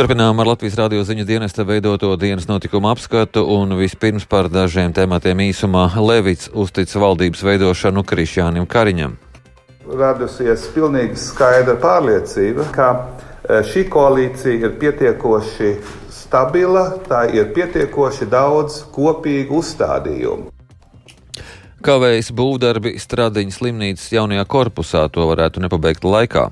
Turpinām ar Latvijas radio ziņu dienesta veidoto dienas notikumu apskatu un vispirms par dažiem tematiem īsumā Levits uztic valdības veidošanu Krišjānam Kariņam. Radusies pilnīgi skaidra pārliecība, ka e, šī koalīcija ir pietiekoši stabila, tā ir pietiekoši daudz kopīgu uzstādījumu. Kavējas būvdarbi Stradiņas slimnīcas jaunajā korpusā to varētu nepabeigt laikā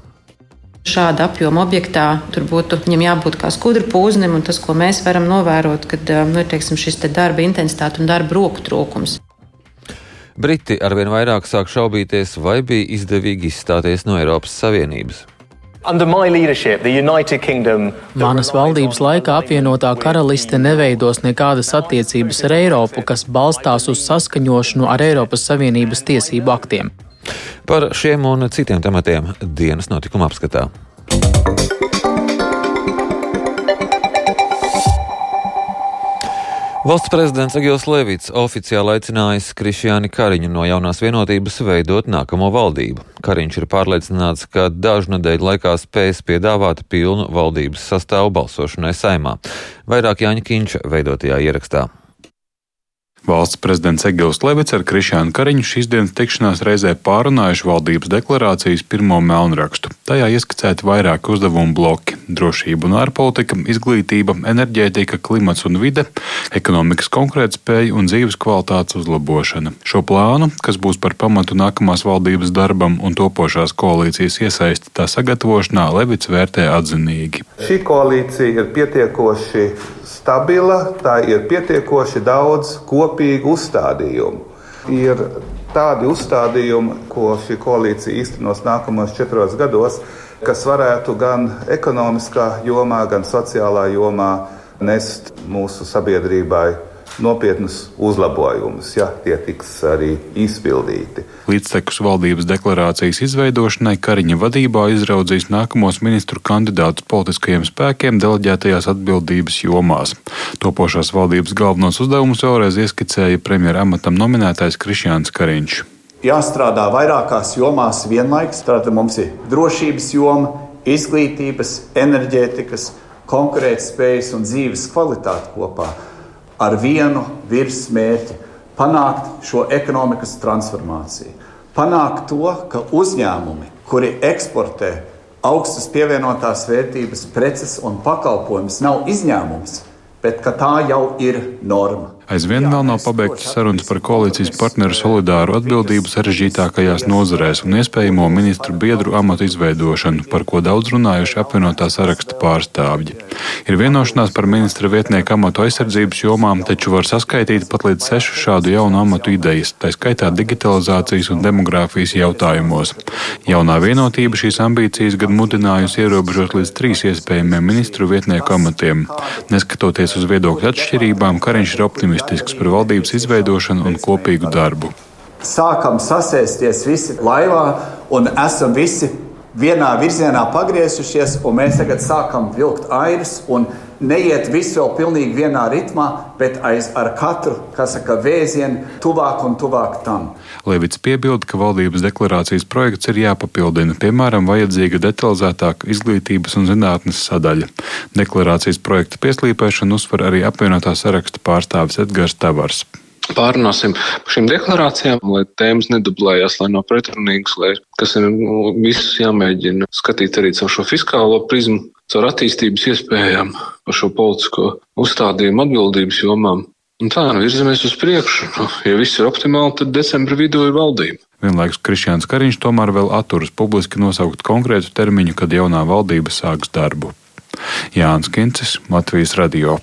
šāda apjoma objektā tur būtu jābūt kā skudru pūznim, un tas, ko mēs varam novērot, kad nu, teiksim, šis te darba intensitāte un darba roku trūkums. Briti arvien vairāk sāk šaubīties, vai bija izdevīgi izstāties no Eiropas Savienības. Manas valdības laikā apvienotā karaliste neveidos nekādas attiecības ar Eiropu, kas balstās uz saskaņošanu ar Eiropas Savienības tiesību aktiem. Par šiem un citiem tematiem dienas notikuma apskatā. Valsts prezidents Agils Levits oficiāli aicinājis Krišjāni Kariņu no jaunās vienotības veidot nākamo valdību. Kariņš ir pārliecināts, ka dažu nedēļu laikā spēs piedāvāt pilnu valdības sastāvu balsošanai saimā. Vairāk Jāņa Kīņša veidotajā ierakstā. Valsts prezidents Egils Levits ar Krišānu Kariņu šīs dienas tikšanās reizē pārunājuši valdības deklarācijas pirmo melnrakstu. Tajā ieskicēti vairāki uzdevumu bloki - drošība un ārpolitika, izglītība, enerģētika, klimats un vide, ekonomikas konkurētspēja un dzīves kvalitātes uzlabošana. Šo plānu, kas būs par pamatu nākamās valdības darbam un topošās koalīcijas iesaisti tā sagatavošanā, Levits vērtē atzinīgi. Šī koalīcija ir pietiekoši stabila, tā ir pietiekoši daudz kopīgu uzstādījumu. Ir tādi uzstādījumi, ko šī koalīcija īstenos nākamajos četros gados, kas varētu gan ekonomiskā jomā, gan sociālā jomā nest mūsu sabiedrībai nopietnus uzlabojumus, ja tie tiks arī izpildīti. Līdztekus valdības deklarācijas izveidošanai Kariņa vadībā izraudzīs nākamos ministru kandidātus politiskajiem spēkiem deleģētajās atbildības jomās. Topošās valdības galvenos uzdevumus vēlreiz ieskicēja premjera amatam nominētais Krišjāns Kariņš. Jāstrādā vairākās jomās vienlaikus. Tātad mums ir drošības joma, izglītības, enerģētikas, konkurētspējas un dzīves kvalitāte kopā ar vienu virsmērķi - panākt šo ekonomikas transformāciju. Panākt to, ka uzņēmumi, kuri eksportē augstas pievienotās vērtības preces un pakalpojumus, nav izņēmums, bet tā jau ir norma. Aizvien vēl nav pabeigtas sarunas par koalīcijas partneru solidāru atbildību sarežģītākajās nozarēs un iespējamo ministru biedru amatu izveidošanu, par ko daudz runājuši apvienotā saraksta pārstāvji. Ir vienošanās par ministra vietnieku amatu aizsardzības jomām, taču var saskaitīt pat līdz sešu šādu jaunu amatu idejas, tā skaitā digitalizācijas un demogrāfijas jautājumos. Jaunā vienotība šīs ambīcijas gan mudinājusi ierobežot līdz trīs iespējamiem ministru vietnieku amatiem. Neskatoties uz viedokļu atšķirībām, Kariņš ir optimists optimistisks par valdības izveidošanu un kopīgu darbu. Sākam sasēsties visi laivā un esam visi vienā virzienā pagriezušies, un mēs tagad sākam vilkt un neiet visu vēl pilnīgi vienā ritmā, bet aiz ar katru, kas saka, vēzienu tuvāk un tuvāk tam. Levits piebilda, ka valdības deklarācijas projekts ir jāpapildina, piemēram, vajadzīga detalizētāka izglītības un zinātnes sadaļa. Deklarācijas projekta pieslīpēšanu uzsver arī apvienotā saraksta pārstāvis Edgars Tavars pārunāsim par šīm deklarācijām, lai tēmas nedublējās, lai nav pretrunīgas, lai kas ir nu, visus jāmēģina skatīt arī caur šo fiskālo prizmu caur attīstības iespējām, par šo politisko uzstādījumu atbildības jomām. Un tā, nu, virzamies uz priekšu. Nu, ja viss ir optimāli, tad decembra vidū ir valdība. Vienlaikus Krišjāns Kariņš tomēr vēl atturas publiski nosaukt konkrētu termiņu, kad jaunā valdība sāks darbu. Jānis Kincis, Latvijas Radio.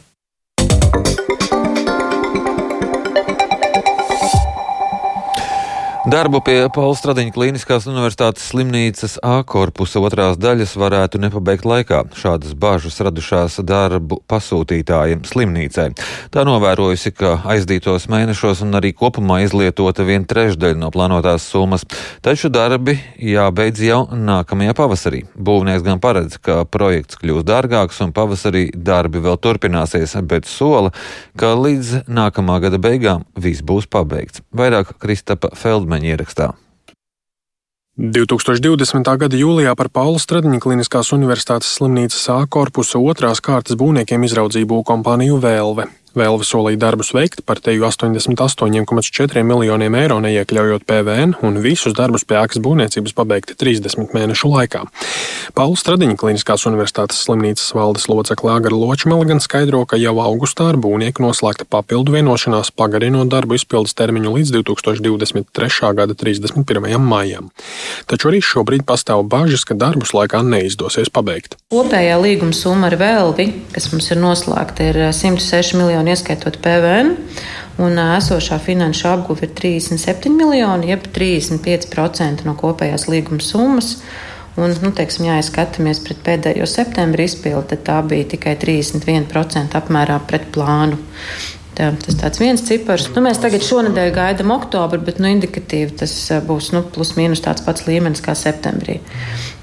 Darbu pie Paula Stradiņa Kliniskās universitātes slimnīcas A korpusa otrās daļas varētu nepabeigt laikā. Šādas bažas radušās darbu pasūtītājiem slimnīcai. Tā novērojusi, ka aizdītos mēnešos un arī kopumā izlietota viena trešdaļa no plānotās summas, taču darbi jābeidz jau nākamajā pavasarī. Būvnieks gan paredz, ka projekts kļūs dārgāks un pavasarī darbi vēl turpināsies, bet sola, ka līdz nākamā gada beigām viss būs pabeigts. Vairāk Kristapa Feldmana ierakstā. 2020. gada jūlijā par Paula Stradiņa Kliniskās Universitātes slimnīcas A korpusa otrās kārtas būvniekiem izraudzīja būvkompāniju Vēlve. Vēlve solīja darbus veikt par teju 88,4 miljoniem eiro, neiekļaujot PVN, un visus darbus pie ēkas būvniecības pabeigt 30 mēnešu laikā. Paula Stradiņa Kliniskās Universitātes slimnīcas valdes locekle Agara Ločmela gan skaidro, ka jau augustā ar būvnieku noslēgta papildu vienošanās pagarinot darbu izpildes termiņu līdz 2023. gada 31. maijam. Taču arī šobrīd pastāv bažas, ka darbus laikā neizdosies pabeigt. Kopējā līguma summa ar Vēlvi, kas mums ir noslēgta, ir 106 miljoni miljoni, ieskaitot PVN. Un esošā finanšu apguve ir 37 miljoni, jeb 35% no kopējās līguma summas. Un, nu, teiksim, ja skatāmies pret pēdējo septembra izpildi, tad tā bija tikai 31% apmērā pret plānu. Tā, tas tāds viens cipars. Nu, mēs tagad šonadēļ gaidām oktobru, bet nu, indikatīvi tas būs nu, plus mīnus tāds pats līmenis kā septembrī.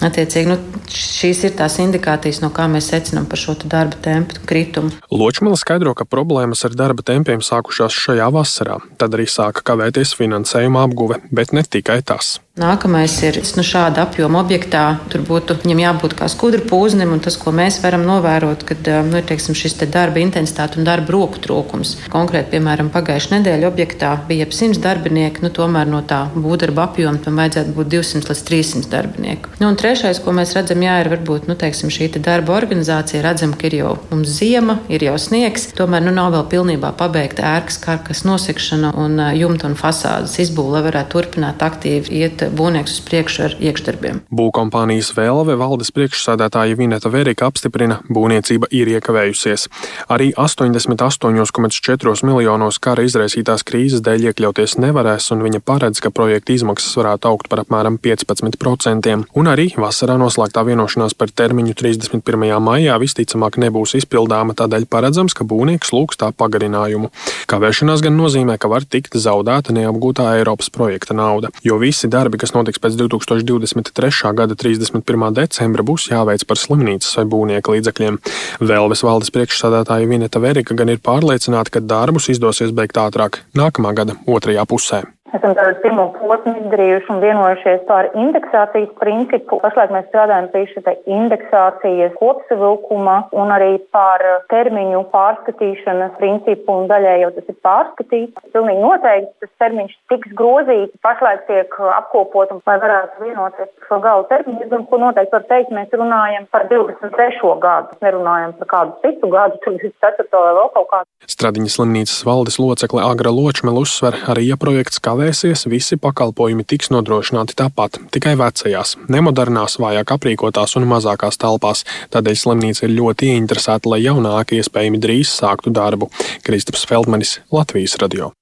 Attiecīgi, nu, šīs ir tās indikācijas, no kā mēs secinām par šo darba tempu kritumu. Ločmila skaidro, ka problēmas ar darba tempiem sākušās šajā vasarā. Tad arī sāka kavēties finansējuma apguve, bet ne tikai tas. Nākamais ir nu, šāda apjoma objektā. Tur būtu jābūt kā skudra pūznim, un tas, ko mēs varam novērot, kad nu, teiksim, šis te darba intensitāte un darba roku trūkums. Konkrēti, piemēram, pagājušā nedēļa objektā bija ap 100 darbinieku, nu, tomēr no tā būvdarba apjoma tam vajadzētu būt 200 līdz 300 darbinieku. Nu, Trešais, ko mēs redzam, jā, ir varbūt nu, teiksim, šī te darba organizācija. Redzam, ka ir jau mums ziema, ir jau sniegs, tomēr nu, nav vēl pilnībā pabeigta ērkas kārkas nosekšana un jumta un fasādes izbūve, lai varētu turpināt aktīvi iet būvnieks uz priekšu ar iekšdarbiem. Būvkompānijas Vēlve valdes priekšsādātāja Vineta Verika apstiprina, būvniecība ir iekavējusies. Arī 88,4 miljonos kara izraisītās krīzes dēļ iekļauties nevarēs, un viņa paredz, ka projekta izmaksas varētu augt par apmēram 15%. Un arī vasarā noslēgtā vienošanās par termiņu 31. maijā visticamāk nebūs izpildāma, tādēļ paredzams, ka būvnieks lūgs tā pagarinājumu. Kavēšanās gan nozīmē, ka var tikt zaudēta neapgūtā Eiropas projekta nauda, jo visi darbi, kas notiks pēc 2023. gada 31. decembra, būs jāveic par slimnīcas vai būvnieka līdzekļiem. Vēlves valdes priekšsādātāja Vineta Verika gan ir pārliecināta, ka darbus izdosies beigt ātrāk nākamā gada otrajā pusē esam tādu pirmo posmu izdarījuši un vienojušies par indeksācijas principu. Pašlaik mēs strādājam pie šī indeksācijas kopsavilkuma un arī par termiņu pārskatīšanas principu un daļai jau tas ir pārskatīts. Pilnīgi noteikti tas termiņš tiks grozīts, pašlaik tiek apkopot un lai varētu vienoties par šo galu termiņu. Domāju, ko noteikti var teikt, mēs runājam par 23. gadu, nerunājam par kādu citu gadu, 24. vai vēl kaut kādu. Stradiņas slimnīcas valdes locekle Agra Ločmela uzsver arī, ja projekts kavē kavēsies, visi pakalpojumi tiks nodrošināti tāpat, tikai vecajās, nemodernās, vājāk aprīkotās un mazākās telpās. Tādēļ slimnīca ir ļoti ieinteresēta, lai jaunākie iespējami drīz sāktu darbu. Kristaps Feldmanis, Latvijas radio.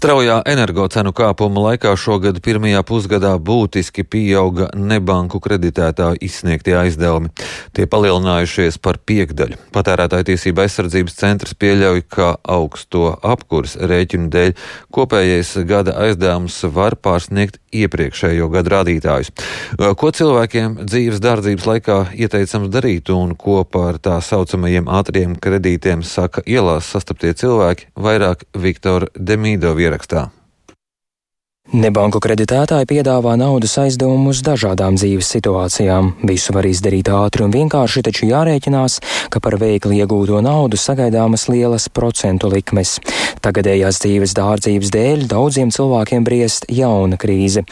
Straujā energocenu kāpuma laikā šogad pirmajā pusgadā būtiski pieauga nebanku kreditētāju izsniegtie aizdevumi. Tie palielinājušies par piekdaļu. Patērētāja tiesība aizsardzības centrs pieļauj, ka augsto apkurs rēķinu dēļ kopējais gada aizdevums var pārsniegt iepriekšējo gadu rādītājus. Ko cilvēkiem dzīves dārdzības laikā ieteicams darīt un ko par tā saucamajiem ātriem kredītiem saka ielās sastaptie cilvēki, vairāk Viktora Demīdo vietā ierakstā. Nebanku kreditētāji piedāvā naudas aizdevumus dažādām dzīves situācijām. Visu var izdarīt ātri un vienkārši, taču jārēķinās, ka par veikli iegūto naudu sagaidāmas lielas procentu likmes. Tagadējās dzīves dārdzības dēļ daudziem cilvēkiem briest jauna krīze.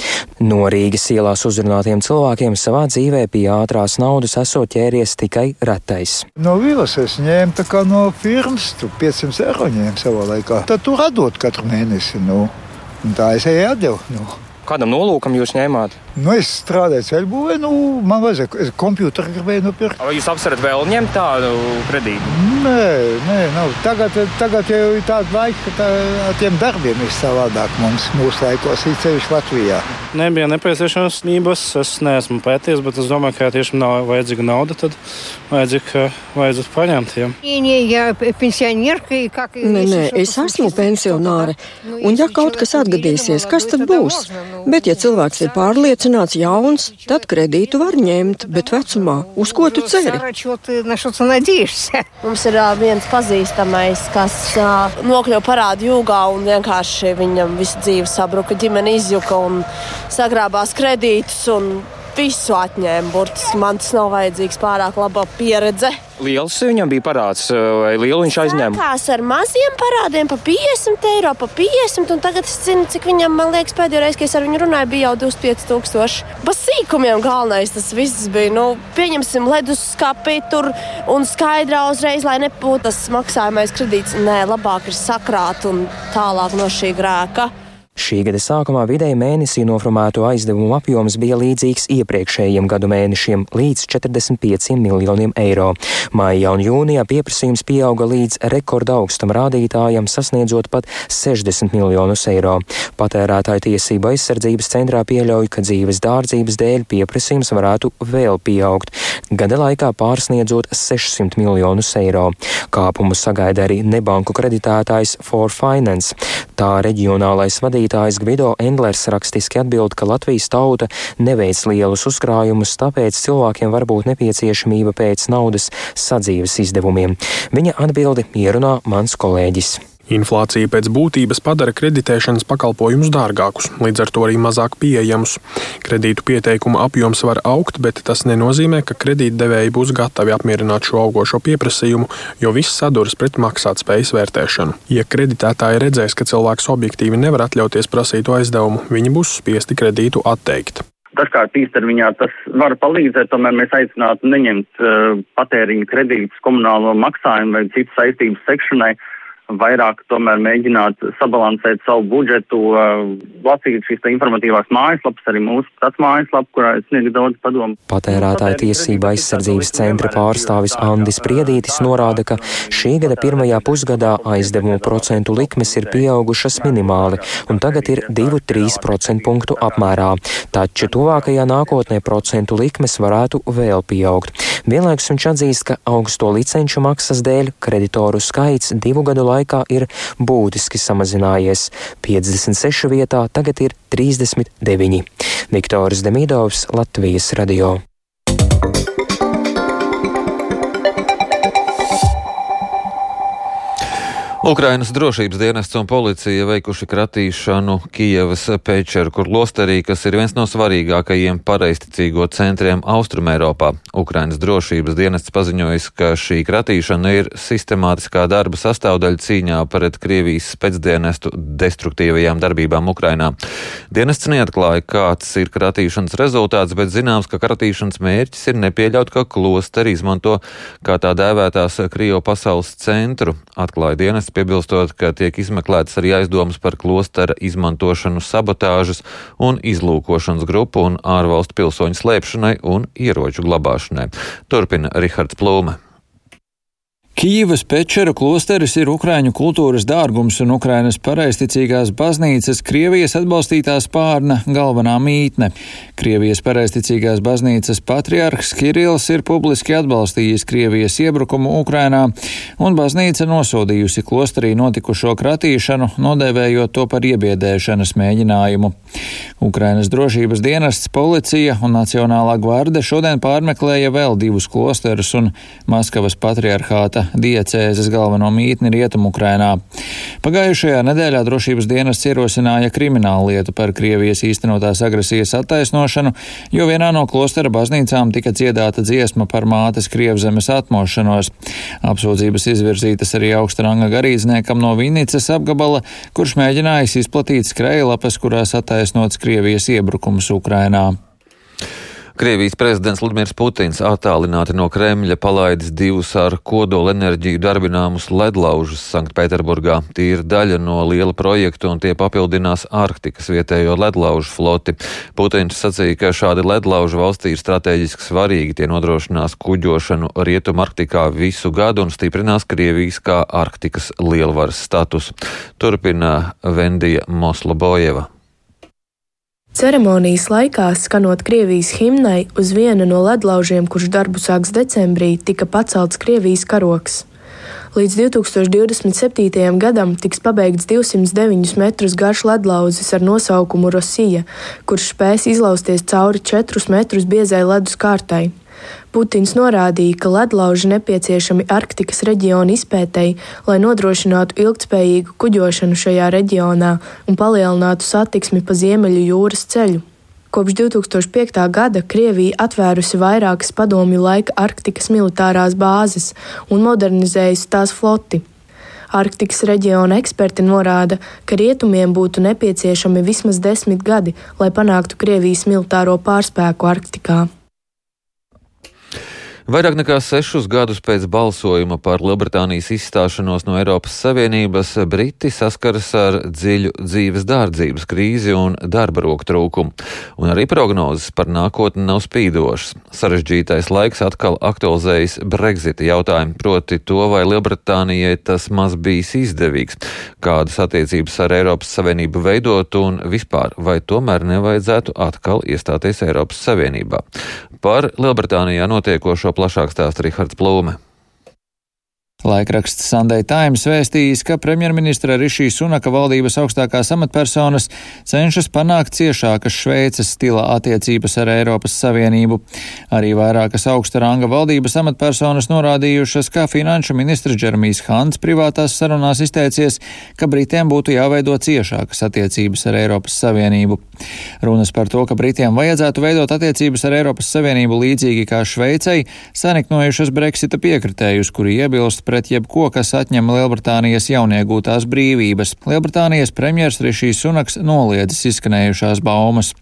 No Rīgas ielās uzrunātiem cilvēkiem savā dzīvē pie ātrās naudas esot ķēries tikai retais. No vīlas es ņēmu tā kā no firmas, tu 500 eiro ņēmu savā laikā. Tad tu radot katru mēnesi. Nu. Tā es eju atdevu. Nu. Kādam nolūkam jūs ņēmāt? Nu, es strādāju ceļbūvē, nu, man vajadzēja, es kompjutoru gribēju nopirkt. Vai jūs apsverat vēl ņemt tādu kredītu? Nē, nē, nav. Tagad, tagad jau ir tāda laika, ka tā, ar tiem darbiem ir savādāk mums, mūsu laikos, ir ceļš Latvijā. Nebija nepieciešamības, es neesmu pētījis, bet es domāju, ka ja tiešām nav vajadzīga nauda, tad vajadzīgi, vajadzētu paņemt. Ja. Nē, nē, es esmu pensionāre, un ja kaut kas atgadīsies, kas tad būs? Bet, ja cilvēks ir pārliecināts, uzaicināts jauns, tad kredītu var ņemt, bet vecumā uz ko tu ceri? Mums ir uh, viens pazīstamais, kas uh, nokļuva parādu jūgā un vienkārši viņam visu dzīve sabruka, ģimene izjuka un sagrābās kredītus un visu atņēma. Burtiski man tas nav vajadzīgs pārāk laba pieredze. Liels viņam bija parāds, vai lielu viņš aizņēma? Sākās ar maziem parādiem, pa 50 eiro, pa 50, un tagad es zinu, cik viņam, man liekas, pēdējo reizi, kad es ar viņu runāju, bija jau 25 tūkstoši. Pa sīkumiem galvenais tas viss bija, nu, pieņemsim leduskapi tur un skaidrā uzreiz, lai nebūtu tas maksājumais kredīts. Nē, labāk ir sakrāt un tālāk no šī grēka. Šī gada sākumā vidēji mēnesī noformēto aizdevumu apjoms bija līdzīgs iepriekšējiem gadu mēnešiem - līdz 45 miljoniem eiro. Maijā un jūnijā pieprasījums pieauga līdz rekorda augstam rādītājam, sasniedzot pat 60 miljonus eiro. Patērētāja tiesība aizsardzības centrā pieļauj, ka dzīves dārdzības dēļ pieprasījums varētu vēl pieaugt, gada laikā pārsniedzot 600 miljonus eiro. Kāpumu sagaida arī nebanku kreditētājs For Finance. Tā reģionālais vadītājs vadītājs Gvido Endlers rakstiski atbild, ka Latvijas tauta neveic lielus uzkrājumus, tāpēc cilvēkiem var būt nepieciešamība pēc naudas sadzīves izdevumiem. Viņa atbildi ierunā mans kolēģis. Inflācija pēc būtības padara kreditēšanas pakalpojumus dārgākus, līdz ar to arī mazāk pieejamus. Kredītu pieteikumu apjoms var augt, bet tas nenozīmē, ka kredītdevēji būs gatavi apmierināt šo augošo pieprasījumu, jo viss saduras pret maksātspējas vērtēšanu. Ja kreditētāji redzēs, ka cilvēks objektīvi nevar atļauties prasītu aizdevumu, viņi būs spiesti kredītu atteikt. Dažkārt īstermiņā tas var palīdzēt, tomēr mēs aicinātu neņemt uh, patēriņa kredītus, komunālo maksājumu vai citu saistību sekšanai, vairāk tomēr mēģināt sabalansēt savu budžetu, lasīt šīs informatīvās mājaslapas, arī mūsu pats mājaslapa, kurā es sniegu daudz padomu. Patērētāja tiesība aizsardzības centra pārstāvis Andis Priedītis norāda, ka šī gada pirmajā pusgadā aizdevumu procentu likmes ir pieaugušas minimāli, un tagad ir 2-3 procentu apmērā, taču tuvākajā nākotnē procentu likmes varētu vēl pieaugt. Vienlaikus viņš atzīst, ka augsto licenču maksas dēļ kreditoru skaits divu gadu laikā laikā ir būtiski samazinājies. 56 vietā tagad ir 39. Viktors Demidovs, Latvijas radio. Ukrainas drošības dienests un policija veikuši kratīšanu Kijevas Pečeru klosterī, kas ir viens no svarīgākajiem pareisticīgo centriem Austrumēropā. Ukrainas drošības dienests paziņojis, ka šī kratīšana ir sistemātiskā darba sastāvdaļa cīņā pret Krievijas spēcdienestu destruktīvajām darbībām Ukrainā. Dienests neatklāja, kāds ir kratīšanas rezultāts, bet zināms, ka kratīšanas mērķis ir nepieļaut, ka klosteri izmanto kā tā dēvētās Krievu pasaules centru, atklāja dienests piebilstot, ka tiek izmeklētas arī aizdomas par klostera izmantošanu sabotāžas un izlūkošanas grupu un ārvalstu pilsoņu slēpšanai un ieroču glabāšanai. Turpina Rihards Plūme. Kīvas Pečera klosteris ir Ukraiņu kultūras dārgums un Ukrainas pareisticīgās baznīcas Krievijas atbalstītā spārna galvenā mītne. Krievijas pareisticīgās baznīcas patriarhs Kirils ir publiski atbalstījis Krievijas iebrukumu Ukrainā, un baznīca nosodījusi klosterī notikušo kratīšanu, nodēvējot to par iebiedēšanas mēģinājumu. Ukrainas drošības dienests, policija un Nacionālā gvarde šodien pārmeklēja vēl divus klosterus un Maskavas patriarhāta diecēzes galveno mītni Rietumu-Ukrainā. Pagājušajā nedēļā drošības dienas ierosināja kriminālu lietu par Krievijas īstenotās agresijas attaisnošanu, jo vienā no klostera baznīcām tika dziedāta dziesma par mātes Krievzemes atmošanos. Apsūdzības izvirzītas arī augsta ranga garīdzniekam no Vinicas apgabala, kurš mēģinājis izplatīt skrejlapas, kurās attaisnots Krievijas iebrukums Ukrainā. Krievijas prezidents Ludmirs Putins attālināti no Kremļa palaidis divus ar kodolenerģiju darbināmus ledlaužus Sanktpēterburgā. Tie ir daļa no liela projekta un tie papildinās Arktikas vietējo ledlaužu floti. Putins sacīja, ka šādi ledlauži valstī ir strateģiski svarīgi. Tie nodrošinās kuģošanu Rietum Arktikā visu gadu un stiprinās Krievijas kā Arktikas lielvaras status. Turpina Vendija Moslobojeva. Ceremonijas laikā, skanot Krievijas himnai, uz viena no ledlaužiem, kurš darbu sāks decembrī, tika pacelts Krievijas karoks. Līdz 2027. gadam tiks pabeigts 209 metrus garš ledlauzis ar nosaukumu Rosija, kurš spēs izlausties cauri 4 metrus biezai ledus kārtai. Putins norādīja, ka ledlauži nepieciešami Arktikas reģiona izpētēji, lai nodrošinātu ilgtspējīgu kuģošanu šajā reģionā un palielinātu satiksmi pa Ziemeļu jūras ceļu. Kopš 2005. gada Krievija atvērusi vairākas padomju laika Arktikas militārās bāzes un modernizējusi tās floti. Arktikas reģiona eksperti norāda, ka rietumiem būtu nepieciešami vismaz desmit gadi, lai panāktu Krievijas militāro pārspēku Arktikā. Vairāk nekā sešus gadus pēc balsojuma par Lielbritānijas izstāšanos no Eiropas Savienības Briti saskaras ar dziļu dzīves dārdzības krīzi un darba roku trūkumu, un arī prognozes par nākotni nav spīdošas. Sarežģītais laiks atkal aktualizējas Brexita jautājumu, proti to, vai Lielbritānijai tas maz bijis izdevīgs, kādas attiecības ar Eiropas Savienību veidot un vispār, vai tomēr nevajadzētu atkal iestāties Eiropas Savienībā. Par Lielbritānijā notiekošo plašāk stāsta Rihards Plūme. Laikraksts Sunday Times vēstījis, ka premjerministra Rišī Sunaka valdības augstākās amatpersonas cenšas panākt ciešākas Šveices stila attiecības ar Eiropas Savienību. Arī vairākas augsta ranga valdības amatpersonas norādījušas, ka finanšu ministrs Džermijs Hants privātās sarunās izteicies, ka Britiem būtu jāveido ciešākas attiecības ar Eiropas Savienību. Runas par to, ka Britiem vajadzētu veidot attiecības ar Eiropas Savienību līdzīgi kā Šveicei, saniknojušas Brexita piekritējus, kuri iebilst pret jebko, kas atņem Lielbritānijas jauniegūtās brīvības. Lielbritānijas premjers Rišīs Sunaks noliedzis izskanējušās baumas.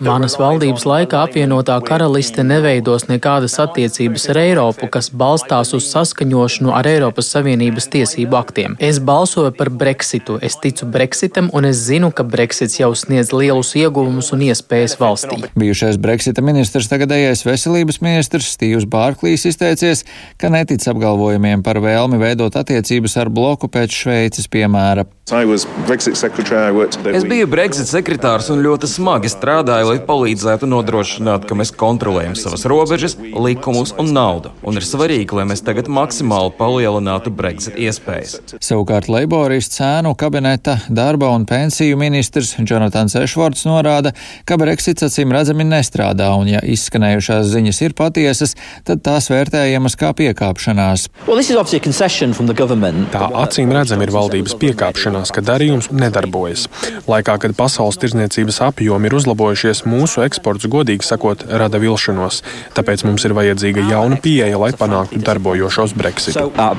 Manas valdības laikā apvienotā karaliste neveidos nekādas attiecības ar Eiropu, kas balstās uz saskaņošanu ar Eiropas Savienības tiesību aktiem. Es balsoju par Brexitu, es ticu Brexitam, un es zinu, ka Brexits jau sniedz lielus ieguvumus un iespējas valstī. Bijušais Brexita ministrs, tagadējais veselības ministrs Stīvs Bārklīs izteicies, ka netic apgalvojumiem par vēlmi veidot attiecības ar bloku pēc Šveices piemēra. Es biju Brexit sekretārs un ļoti smagi strādāju, lai palīdzētu nodrošināt, ka mēs kontrolējam savas robežas, likumus un naudu. Un ir svarīgi, lai mēs tagad maksimāli palielinātu Brexit iespējas. Savukārt Leiborists cēnu kabineta darba un pensiju ministrs Jonatans Ešvorts norāda, ka Brexits acīm redzami nestrādā, un ja izskanējušās ziņas ir patiesas, tad tās vērtējamas kā piekāpšanās. Well, Tā acīm redzami ir valdības piekāpšanās ka darījums nedarbojas. Laikā, kad pasaules tirzniecības apjomi ir uzlabojušies, mūsu eksports, godīgi sakot, rada vilšanos. Tāpēc mums ir vajadzīga jauna pieeja, lai panāktu darbojošos Brexit. So, uh,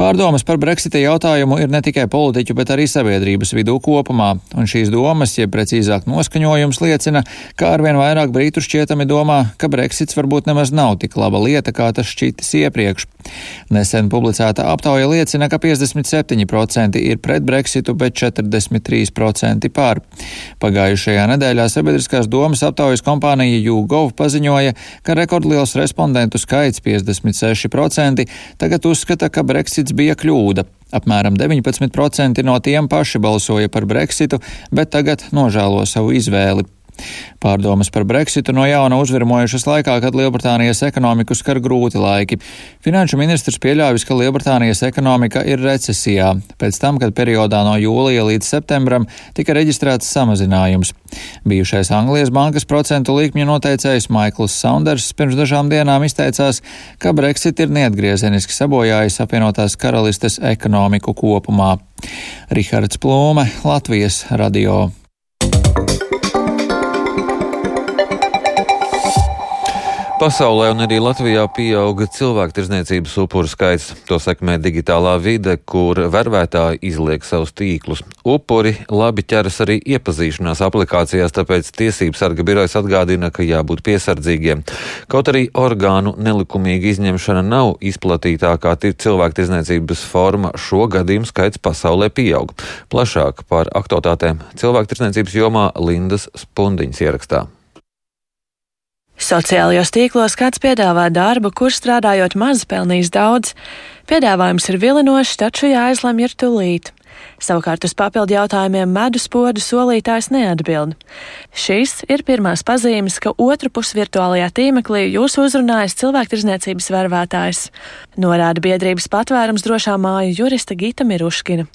Pārdomas par Brexita jautājumu ir ne tikai politiķu, bet arī sabiedrības vidū kopumā, un šīs domas, jeb precīzāk noskaņojums, liecina, ka arvien vairāk brītu šķietami domā, ka Brexits varbūt nemaz nav tik laba lieta, kā tas šķitis iepriekš. Nesen publicēta aptauja liecina, ka 57% ir pret Brexitu, bet 43% pār. Pagājušajā nedēļā sabiedriskās domas aptaujas kompānija YouGov paziņoja, ka rekordliels respondentu skaits 56% tagad uzskata, ka Brexits Brexits bija kļūda. Apmēram 19% no tiem paši balsoja par Brexitu, bet tagad nožēlo savu izvēli. Pārdomas par Brexitu no jauna uzvirmojušas laikā, kad Lielbritānijas ekonomiku skar grūti laiki. Finanšu ministrs pieļāvis, ka Lielbritānijas ekonomika ir recesijā, pēc tam, kad periodā no jūlija līdz septembram tika reģistrēts samazinājums. Bijušais Anglijas bankas procentu likmju noteicējs Maikls Saunders pirms dažām dienām izteicās, ka Brexit ir neatgriezeniski sabojājis apvienotās karalistes ekonomiku kopumā. Rihards Plūme, Latvijas radio. Pasaulē un arī Latvijā pieauga cilvēku tirzniecības upuru skaits. To sekmē digitālā vide, kur vervētāji izliek savus tīklus. Upuri labi ķeras arī iepazīšanās aplikācijās, tāpēc tiesības sarga birojas atgādina, ka jābūt piesardzīgiem. Kaut arī orgānu nelikumīga izņemšana nav izplatītākā cilvēku tirzniecības forma, šo gadījumu skaits pasaulē pieaug. Plašāk par aktualitātēm cilvēku tirzniecības jomā Lindas Spundiņas ierakstā. Sociālajos tīklos kāds piedāvā darbu, kur strādājot maz pelnīs daudz. Piedāvājums ir vilinošs, taču jāizlemj ir tūlīt. Savukārt uz papildu jautājumiem medus podu solītājs neatbild. Šīs ir pirmās pazīmes, ka otru pusi virtuālajā tīmeklī jūs uzrunājas cilvēktirzniecības vervētājs, norāda biedrības patvērums drošā māju jurista Gita Miruškina.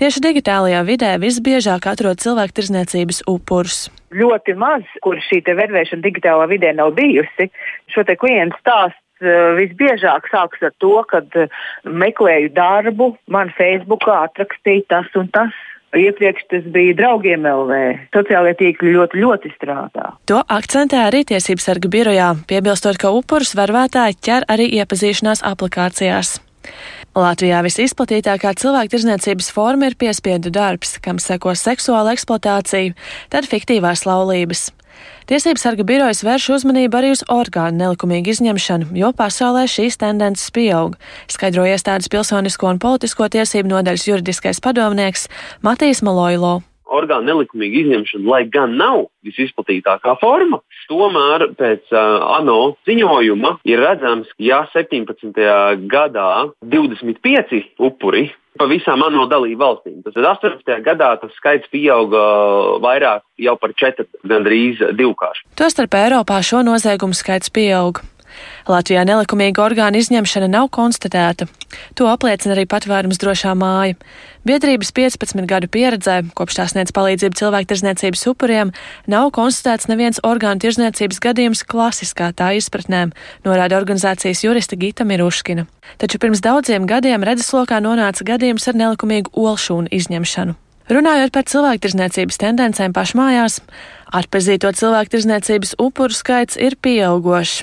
Tieši digitālajā vidē visbiežāk atrod cilvēktirzniecības upurus ļoti maz, kur šī vervēšana digitālā vidē nav bijusi. Šo te klientu stāstu Eh, visbiežāk sākas ar to, kad eh, meklēju darbu, man Facebookā atrakstīja tas un tas. Iepriekš tas bija draugiem LV. Sociālajie tīkli ļoti, ļoti strādā. To akcentē arī Tiesības sarga birojā, piebilstot, ka upurus varvētāji ķer arī iepazīšanās aplikācijās. Latvijā visizplatītākā cilvēku tirzniecības forma ir piespiedu darbs, kam seko seksuāla eksploatācija, tad fiktīvās laulības. Tiesības sarga birojas vērš uzmanību arī uz orgānu nelikumīgu izņemšanu, jo pasaulē šīs tendences pieaug, skaidro iestādes pilsonisko un politisko tiesību nodaļas juridiskais padomnieks Matīs Maloilo orgānu nelikumīga izņemšana, lai gan nav visizplatītākā forma, tomēr pēc uh, ANO ziņojuma ir redzams, ja 17. gadā 25 upuri pa visām ANO dalību valstīm. Tad 18. gadā tas skaits pieauga vairāk jau par 4, gandrīz divkārši. Tostarp Eiropā šo noziegumu skaits pieauga. Latvijā nelikumīga orgāna izņemšana nav konstatēta. To apliecina arī patvērums drošā māja. Biedrības 15 gadu pieredzē, kopš tā sniedz palīdzību cilvēktirzniecības upuriem, nav konstatēts neviens orgānu tirzniecības gadījums klasiskā tā izpratnē, norāda organizācijas jurista Gita Miruškina. Taču pirms daudziem gadiem redzeslokā nonāca gadījums ar nelikumīgu olšūnu izņemšanu. Runājot par cilvēktirzniecības tendencēm pašmājās, atpazīto cilvēktirzniecības upuru skaits ir pieaugošs.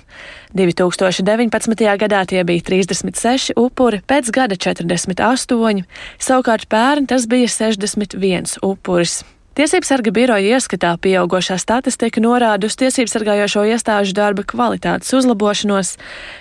2019. gadā tie bija 36 upuri, pēc gada 48, savukārt pērn tas bija 61 upuris. Tiesības sarga biroja ieskatā pieaugošā statistika norāda uz tiesības sargājošo iestāžu darba kvalitātes uzlabošanos,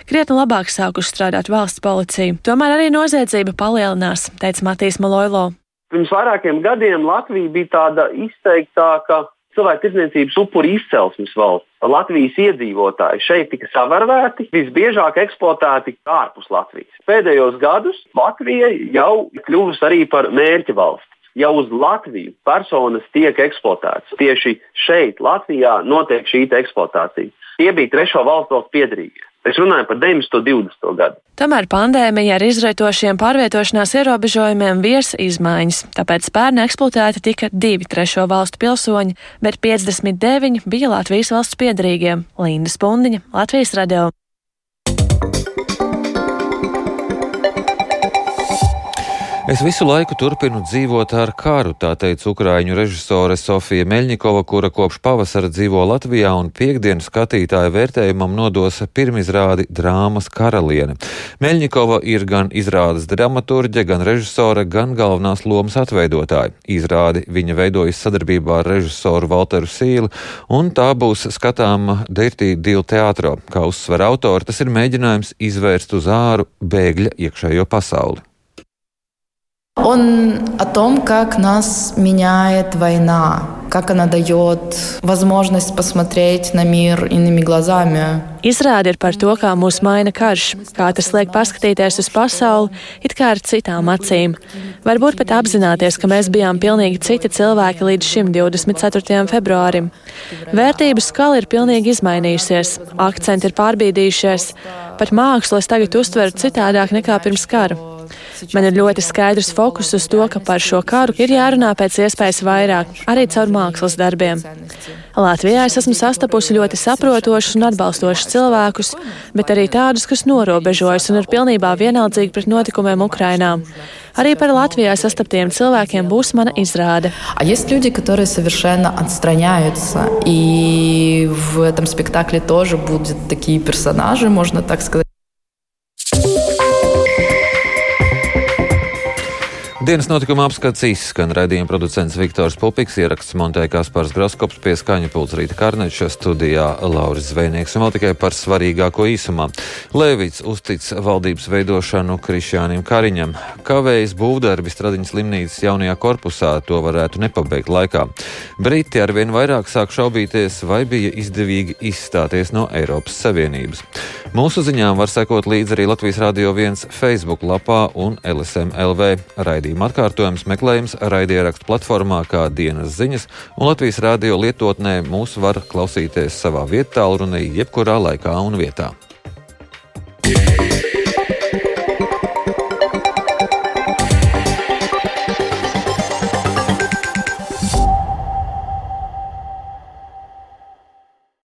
krietni labāk sākuši strādāt valsts policija. Tomēr arī noziedzība palielinās, teica Matīs Maloilo. Pirms vairākiem gadiem Latvija bija tāda izteiktāka cilvēku tirdzniecības upuri izcelsmes valsts. Latvijas iedzīvotāji šeit tika savērvēti, visbiežāk eksploatēti ārpus Latvijas. Pēdējos gadus Latvija jau kļuvusi arī par mērķa valsts. Jau uz Latviju personas tiek eksploatētas. Tieši šeit, Latvijā, notiek šī eksploatācija. Tie bija trešo valstu valsts piedrīgie. Es runāju par 920. gadu. Tomēr pandēmija ar izraitošiem pārvietošanās ierobežojumiem virs izmaiņas, tāpēc pērn eksploatēti tika divi trešo valstu pilsoņi, bet 59 bija Latvijas valsts piedrīgie - Linda Spundiņa, Latvijas radio. Es visu laiku turpinu dzīvot ar karu, tā teica ukrāņu režisore Sofija Meļņikova, kura kopš pavasara dzīvo Latvijā un piekdienu skatītāju vērtējumam nodos pirmizrādi drāmas karaliene. Meļņikova ir gan izrādes dramaturģe, gan režisore, gan galvenās lomas atveidotāja. Izrādi viņa veidojas sadarbībā ar režisoru Walteru Sīli, un tā būs skatāma Dirtī Dīla teātrā. Kā uzsver autori, tas ir mēģinājums izvērst uz āru bēgļa iekšējo pasauli. Он о том, как нас меняет война, как она дает возможность посмотреть на мир иными глазами. Izrāde ir par to, kā mūs maina karš, kā tas liek paskatīties uz pasauli it kā ar citām acīm. Varbūt pat apzināties, ka mēs bijām pilnīgi citi cilvēki līdz šim 24. februārim. Vērtību skala ir pilnīgi izmainījusies, akcenti ir pārbīdījušies, pat mākslu es tagad uztveru citādāk nekā pirms kara. Man ir ļoti skaidrs fokus uz to, ka par šo karu ir jārunā pēc iespējas vairāk, arī caur mākslas darbiem. Latvijā es esmu sastapusi ļoti saprotošus un atbalstošus cilvēkus, bet arī tādus, kas norobežojas un ir pilnībā vienaldzīgi pret notikumiem Ukrainā. Arī par Latvijā sastaptiem cilvēkiem būs mana izrāde. А есть люди, которые совершенно отстраняются, и в этом спектакле тоже будут такие персонажи, можно так сказать. Dienas notikuma apskats izskan raidījuma producents Viktors Pupiks, ieraksts montēja Kaspars Groskops pie skaņa pults Rīta Karneča studijā Lauris Zvejnieks un vēl tikai par svarīgāko īsumā. Lēvits uztic valdības veidošanu Krišjānim Kariņam. Kavējas būvdarbi Stradiņas slimnīcas jaunajā korpusā to varētu nepabeigt laikā. Briti arvien vairāk sāk šaubīties, vai bija izdevīgi izstāties no Eiropas Savienības. Mūsu ziņām var sekot līdzi arī Latvijas Rādio 1 Facebook lapā un LSM LV raidījumā raidījuma atkārtojums meklējams raidierakstu platformā kā dienas ziņas, un Latvijas radio lietotnē mūs var klausīties savā vietā, runī jebkurā laikā un vietā. Yeah.